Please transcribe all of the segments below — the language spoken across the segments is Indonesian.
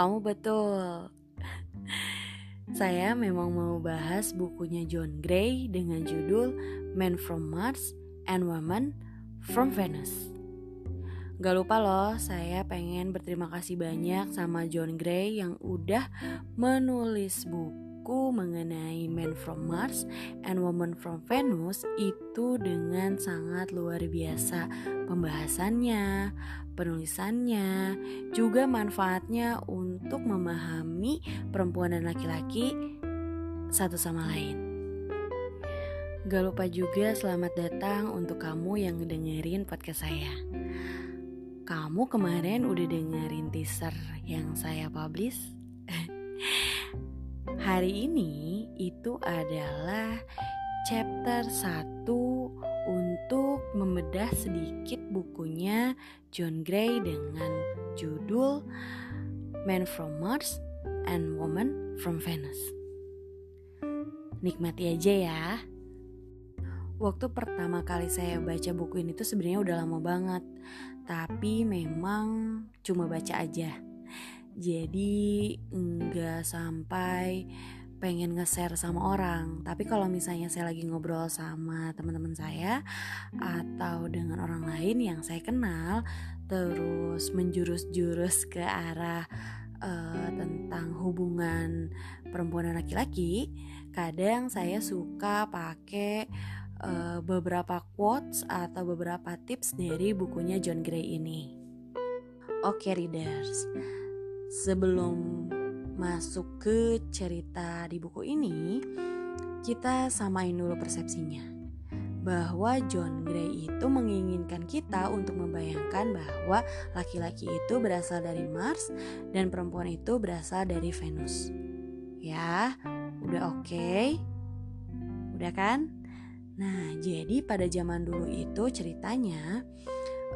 Kamu betul. Saya memang mau bahas bukunya John Gray dengan judul Men from Mars and Women from Venus. Gak lupa loh, saya pengen berterima kasih banyak sama John Gray yang udah menulis buku buku mengenai Men from Mars and Woman from Venus itu dengan sangat luar biasa pembahasannya, penulisannya, juga manfaatnya untuk memahami perempuan dan laki-laki satu sama lain. Gak lupa juga selamat datang untuk kamu yang ngedengerin podcast saya. Kamu kemarin udah dengerin teaser yang saya publish? Hari ini itu adalah chapter 1 untuk membedah sedikit bukunya John Gray dengan judul Man from Mars and Woman from Venus. Nikmati aja ya. Waktu pertama kali saya baca buku ini tuh sebenarnya udah lama banget, tapi memang cuma baca aja jadi nggak sampai pengen nge-share sama orang. Tapi kalau misalnya saya lagi ngobrol sama teman-teman saya atau dengan orang lain yang saya kenal terus menjurus-jurus ke arah uh, tentang hubungan perempuan dan laki-laki kadang saya suka pakai uh, beberapa quotes atau beberapa tips dari bukunya John Gray ini. Oke okay, readers Sebelum masuk ke cerita di buku ini, kita samain dulu persepsinya. Bahwa John Gray itu menginginkan kita untuk membayangkan bahwa laki-laki itu berasal dari Mars dan perempuan itu berasal dari Venus. Ya, udah oke? Okay? Udah kan? Nah, jadi pada zaman dulu itu ceritanya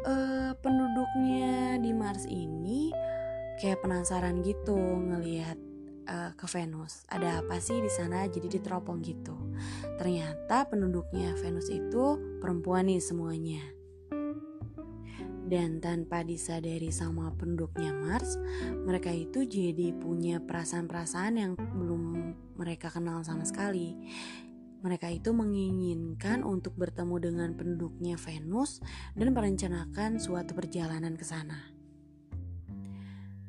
uh, penduduknya di Mars ini kayak penasaran gitu ngelihat uh, ke Venus. Ada apa sih di sana? Jadi diteropong gitu. Ternyata penduduknya Venus itu perempuan nih semuanya. Dan tanpa disadari sama penduduknya Mars, mereka itu jadi punya perasaan-perasaan yang belum mereka kenal sama sekali. Mereka itu menginginkan untuk bertemu dengan penduduknya Venus dan merencanakan suatu perjalanan ke sana.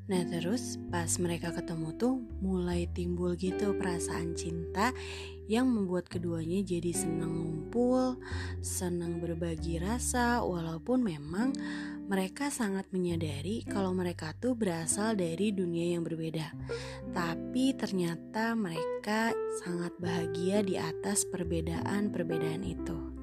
Nah terus pas mereka ketemu tuh mulai timbul gitu perasaan cinta yang membuat keduanya jadi senang ngumpul, senang berbagi rasa walaupun memang mereka sangat menyadari kalau mereka tuh berasal dari dunia yang berbeda. Tapi ternyata mereka sangat bahagia di atas perbedaan-perbedaan itu.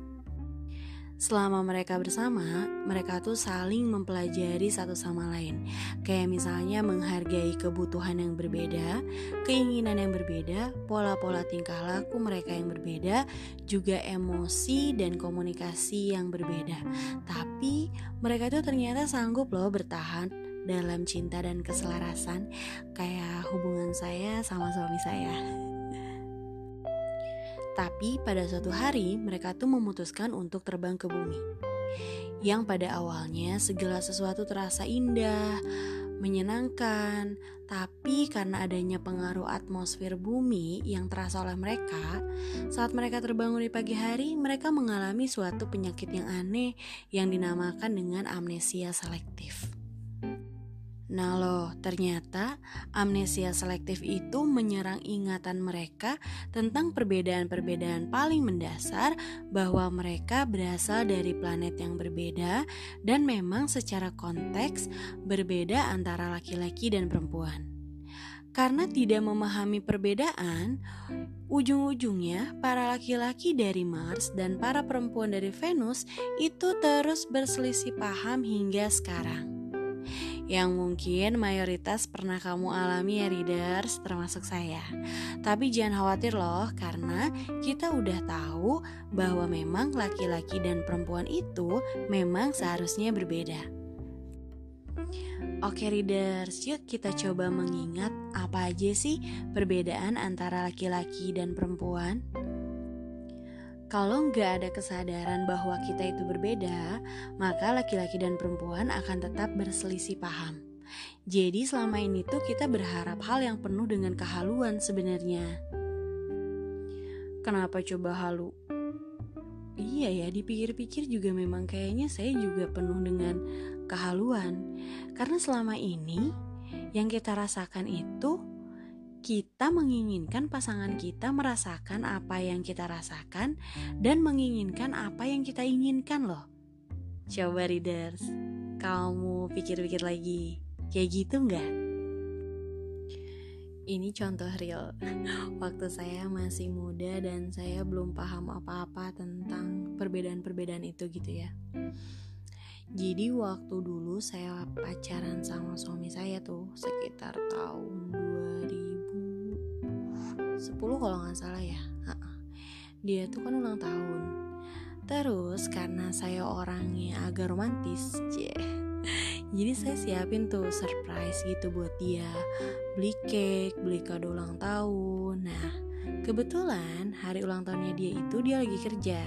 Selama mereka bersama, mereka tuh saling mempelajari satu sama lain. Kayak misalnya menghargai kebutuhan yang berbeda, keinginan yang berbeda, pola-pola tingkah laku mereka yang berbeda, juga emosi dan komunikasi yang berbeda. Tapi mereka tuh ternyata sanggup loh bertahan dalam cinta dan keselarasan kayak hubungan saya sama suami saya. Tapi pada suatu hari mereka tuh memutuskan untuk terbang ke bumi. Yang pada awalnya segala sesuatu terasa indah, menyenangkan, tapi karena adanya pengaruh atmosfer bumi yang terasa oleh mereka, saat mereka terbangun di pagi hari, mereka mengalami suatu penyakit yang aneh yang dinamakan dengan amnesia selektif. Nah loh, ternyata amnesia selektif itu menyerang ingatan mereka tentang perbedaan-perbedaan paling mendasar bahwa mereka berasal dari planet yang berbeda dan memang secara konteks berbeda antara laki-laki dan perempuan. Karena tidak memahami perbedaan, ujung-ujungnya para laki-laki dari Mars dan para perempuan dari Venus itu terus berselisih paham hingga sekarang yang mungkin mayoritas pernah kamu alami ya readers termasuk saya. Tapi jangan khawatir loh karena kita udah tahu bahwa memang laki-laki dan perempuan itu memang seharusnya berbeda. Oke readers, yuk kita coba mengingat apa aja sih perbedaan antara laki-laki dan perempuan. Kalau nggak ada kesadaran bahwa kita itu berbeda, maka laki-laki dan perempuan akan tetap berselisih paham. Jadi selama ini tuh kita berharap hal yang penuh dengan kehaluan sebenarnya. Kenapa coba halu? Iya ya, dipikir-pikir juga memang kayaknya saya juga penuh dengan kehaluan. Karena selama ini yang kita rasakan itu kita menginginkan pasangan kita merasakan apa yang kita rasakan dan menginginkan apa yang kita inginkan loh. Coba readers, kamu pikir-pikir lagi, kayak gitu nggak? Ini contoh real Waktu saya masih muda dan saya belum paham apa-apa tentang perbedaan-perbedaan itu gitu ya Jadi waktu dulu saya pacaran sama suami saya tuh sekitar tahun 2010 kalau nggak salah ya. Dia tuh kan ulang tahun. Terus karena saya orangnya agak romantis, yeah jadi saya siapin tuh surprise gitu buat dia. Beli cake beli kado ulang tahun. Nah kebetulan hari ulang tahunnya dia itu dia lagi kerja.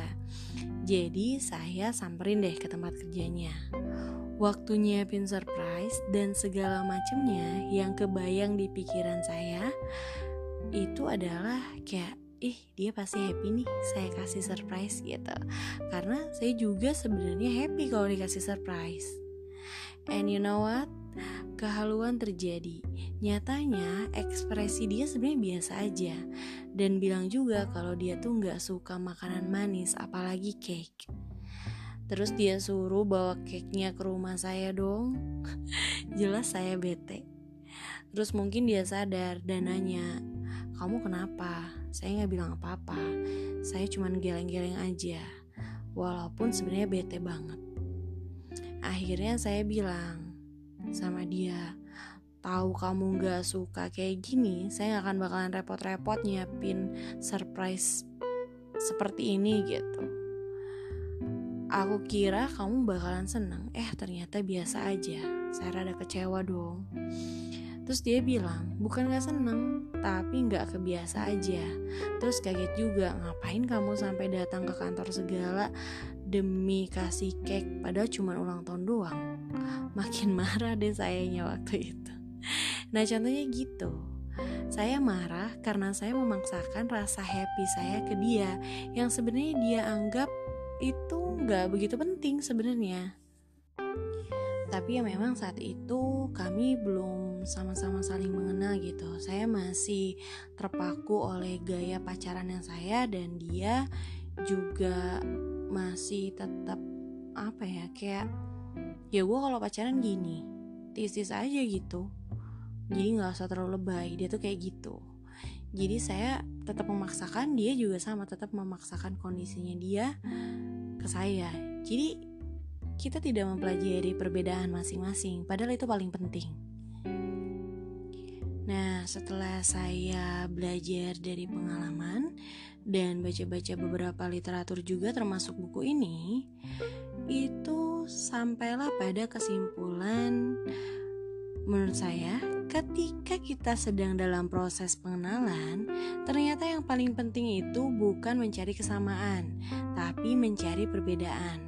Jadi saya samperin deh ke tempat kerjanya. Waktu nyiapin surprise dan segala macemnya yang kebayang di pikiran saya itu adalah kayak ih dia pasti happy nih saya kasih surprise gitu karena saya juga sebenarnya happy kalau dikasih surprise And you know what? Kehaluan terjadi. Nyatanya ekspresi dia sebenarnya biasa aja dan bilang juga kalau dia tuh nggak suka makanan manis, apalagi cake. Terus dia suruh bawa cake-nya ke rumah saya dong. Jelas saya bete. Terus mungkin dia sadar dan nanya, kamu kenapa? Saya nggak bilang apa-apa. Saya cuma geleng-geleng aja. Walaupun sebenarnya bete banget. Akhirnya saya bilang sama dia, tahu kamu gak suka kayak gini, saya gak akan bakalan repot-repot nyiapin surprise seperti ini gitu. Aku kira kamu bakalan seneng, eh ternyata biasa aja. Saya rada kecewa dong. Terus dia bilang, bukan gak seneng, tapi gak kebiasa aja. Terus kaget juga, ngapain kamu sampai datang ke kantor segala demi kasih cake padahal cuma ulang tahun doang. Makin marah deh sayanya waktu itu. Nah contohnya gitu. Saya marah karena saya memaksakan rasa happy saya ke dia yang sebenarnya dia anggap itu gak begitu penting sebenarnya tapi ya memang saat itu kami belum sama-sama saling mengenal gitu. Saya masih terpaku oleh gaya pacaran yang saya dan dia juga masih tetap apa ya kayak ya gue kalau pacaran gini tis-tis aja gitu. Jadi nggak usah terlalu lebay. Dia tuh kayak gitu. Jadi saya tetap memaksakan dia juga sama tetap memaksakan kondisinya dia ke saya. Jadi kita tidak mempelajari perbedaan masing-masing, padahal itu paling penting. Nah, setelah saya belajar dari pengalaman dan baca-baca beberapa literatur juga termasuk buku ini, itu sampailah pada kesimpulan menurut saya ketika kita sedang dalam proses pengenalan, ternyata yang paling penting itu bukan mencari kesamaan, tapi mencari perbedaan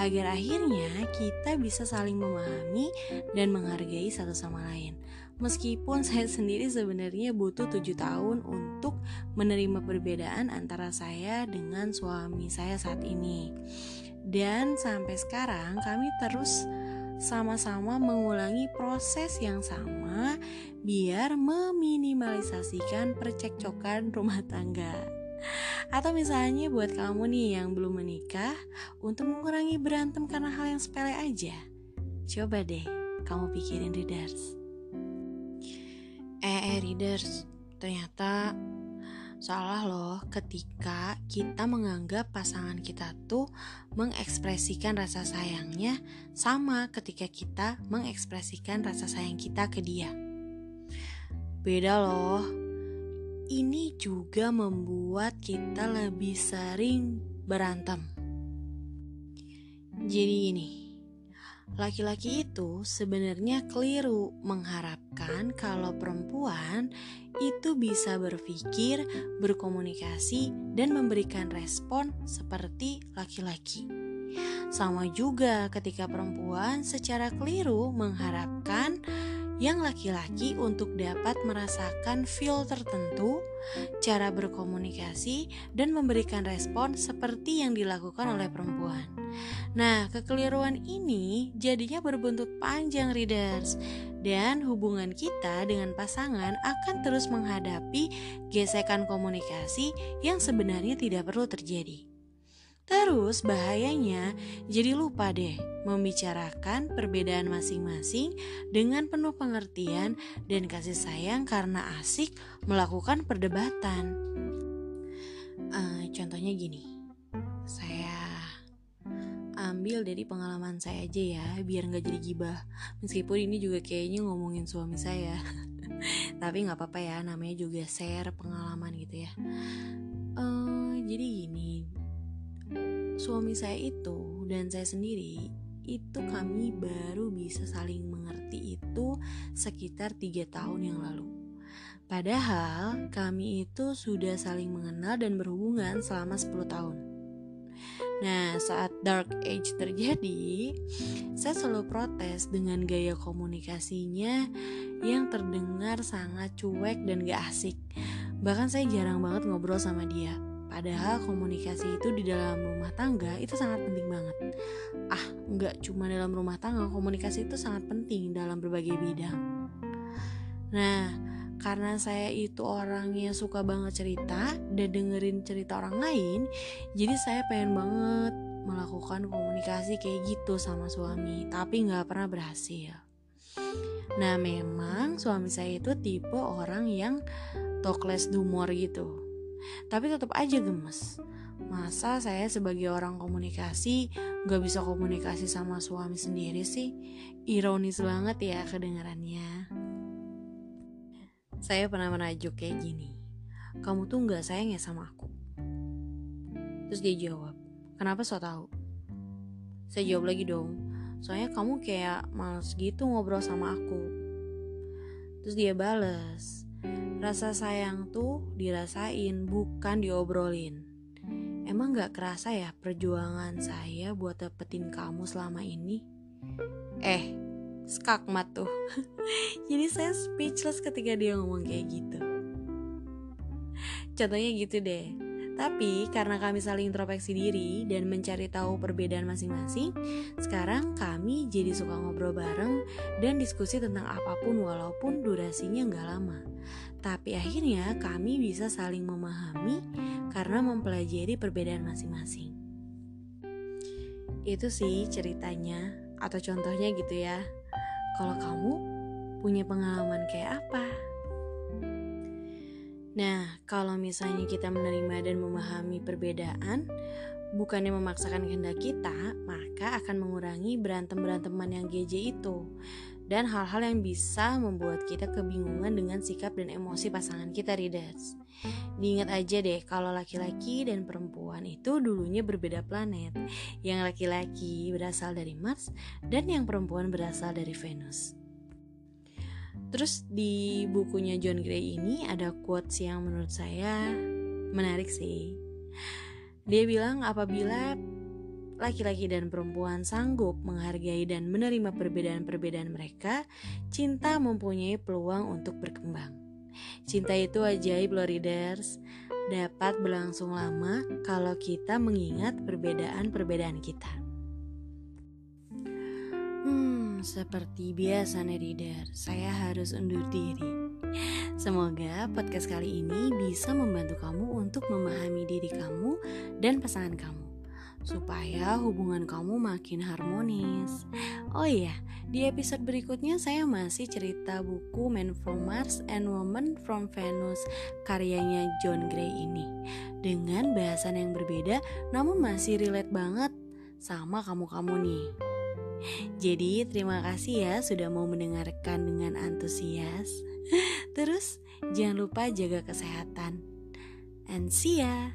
agar akhirnya kita bisa saling memahami dan menghargai satu sama lain. Meskipun saya sendiri sebenarnya butuh tujuh tahun untuk menerima perbedaan antara saya dengan suami saya saat ini. Dan sampai sekarang kami terus sama-sama mengulangi proses yang sama biar meminimalisasikan percekcokan rumah tangga. Atau misalnya buat kamu nih yang belum menikah Untuk mengurangi berantem karena hal yang sepele aja Coba deh kamu pikirin readers Eh, eh readers Ternyata salah loh ketika kita menganggap pasangan kita tuh mengekspresikan rasa sayangnya sama ketika kita mengekspresikan rasa sayang kita ke dia. Beda loh, ini juga membuat kita lebih sering berantem. Jadi ini, laki-laki itu sebenarnya keliru mengharapkan kalau perempuan itu bisa berpikir, berkomunikasi, dan memberikan respon seperti laki-laki. Sama juga ketika perempuan secara keliru mengharapkan yang laki-laki untuk dapat merasakan feel tertentu, cara berkomunikasi, dan memberikan respon seperti yang dilakukan oleh perempuan. Nah, kekeliruan ini jadinya berbuntut panjang readers dan hubungan kita dengan pasangan akan terus menghadapi gesekan komunikasi yang sebenarnya tidak perlu terjadi. Terus bahayanya jadi lupa deh membicarakan perbedaan masing-masing dengan penuh pengertian dan kasih sayang karena asik melakukan perdebatan. Uh, contohnya gini, saya ambil dari pengalaman saya aja ya biar nggak jadi gibah meskipun ini juga kayaknya ngomongin suami saya tapi nggak apa-apa ya namanya juga share pengalaman gitu ya uh, jadi gini suami saya itu dan saya sendiri itu kami baru bisa saling mengerti itu sekitar tiga tahun yang lalu. Padahal kami itu sudah saling mengenal dan berhubungan selama 10 tahun. Nah, saat dark age terjadi, saya selalu protes dengan gaya komunikasinya yang terdengar sangat cuek dan gak asik. Bahkan saya jarang banget ngobrol sama dia. Padahal komunikasi itu di dalam rumah tangga itu sangat penting banget. Ah, nggak cuma dalam rumah tangga, komunikasi itu sangat penting dalam berbagai bidang. Nah, karena saya itu orangnya suka banget cerita dan dengerin cerita orang lain, jadi saya pengen banget melakukan komunikasi kayak gitu sama suami, tapi nggak pernah berhasil. Nah, memang suami saya itu tipe orang yang tokles dumor gitu tapi tetap aja gemes. Masa saya sebagai orang komunikasi gak bisa komunikasi sama suami sendiri sih? Ironis banget ya kedengarannya. Saya pernah merajuk kayak gini. Kamu tuh gak sayang ya sama aku? Terus dia jawab, kenapa so tau? Saya jawab lagi dong, soalnya kamu kayak males gitu ngobrol sama aku. Terus dia bales, Rasa sayang tuh dirasain, bukan diobrolin. Emang gak kerasa ya perjuangan saya buat dapetin kamu selama ini? Eh, skakmat tuh. Jadi saya speechless ketika dia ngomong kayak gitu. Contohnya gitu deh tapi karena kami saling introspeksi diri dan mencari tahu perbedaan masing-masing, sekarang kami jadi suka ngobrol bareng dan diskusi tentang apa pun walaupun durasinya nggak lama. Tapi akhirnya kami bisa saling memahami karena mempelajari perbedaan masing-masing. Itu sih ceritanya atau contohnya gitu ya. Kalau kamu punya pengalaman kayak apa? Nah, kalau misalnya kita menerima dan memahami perbedaan, bukannya memaksakan kehendak kita, maka akan mengurangi berantem-beranteman yang geje itu dan hal-hal yang bisa membuat kita kebingungan dengan sikap dan emosi pasangan kita, readers. Diingat aja deh kalau laki-laki dan perempuan itu dulunya berbeda planet. Yang laki-laki berasal dari Mars dan yang perempuan berasal dari Venus. Terus di bukunya John Gray ini ada quotes yang menurut saya menarik sih. Dia bilang apabila laki-laki dan perempuan sanggup menghargai dan menerima perbedaan-perbedaan mereka, cinta mempunyai peluang untuk berkembang. Cinta itu ajaib loh readers, dapat berlangsung lama kalau kita mengingat perbedaan-perbedaan kita. seperti biasa nih reader, saya harus undur diri. Semoga podcast kali ini bisa membantu kamu untuk memahami diri kamu dan pasangan kamu supaya hubungan kamu makin harmonis. Oh iya, di episode berikutnya saya masih cerita buku Men from Mars and Woman from Venus karyanya John Gray ini dengan bahasan yang berbeda namun masih relate banget sama kamu-kamu nih. Jadi terima kasih ya sudah mau mendengarkan dengan antusias. Terus jangan lupa jaga kesehatan. And see ya.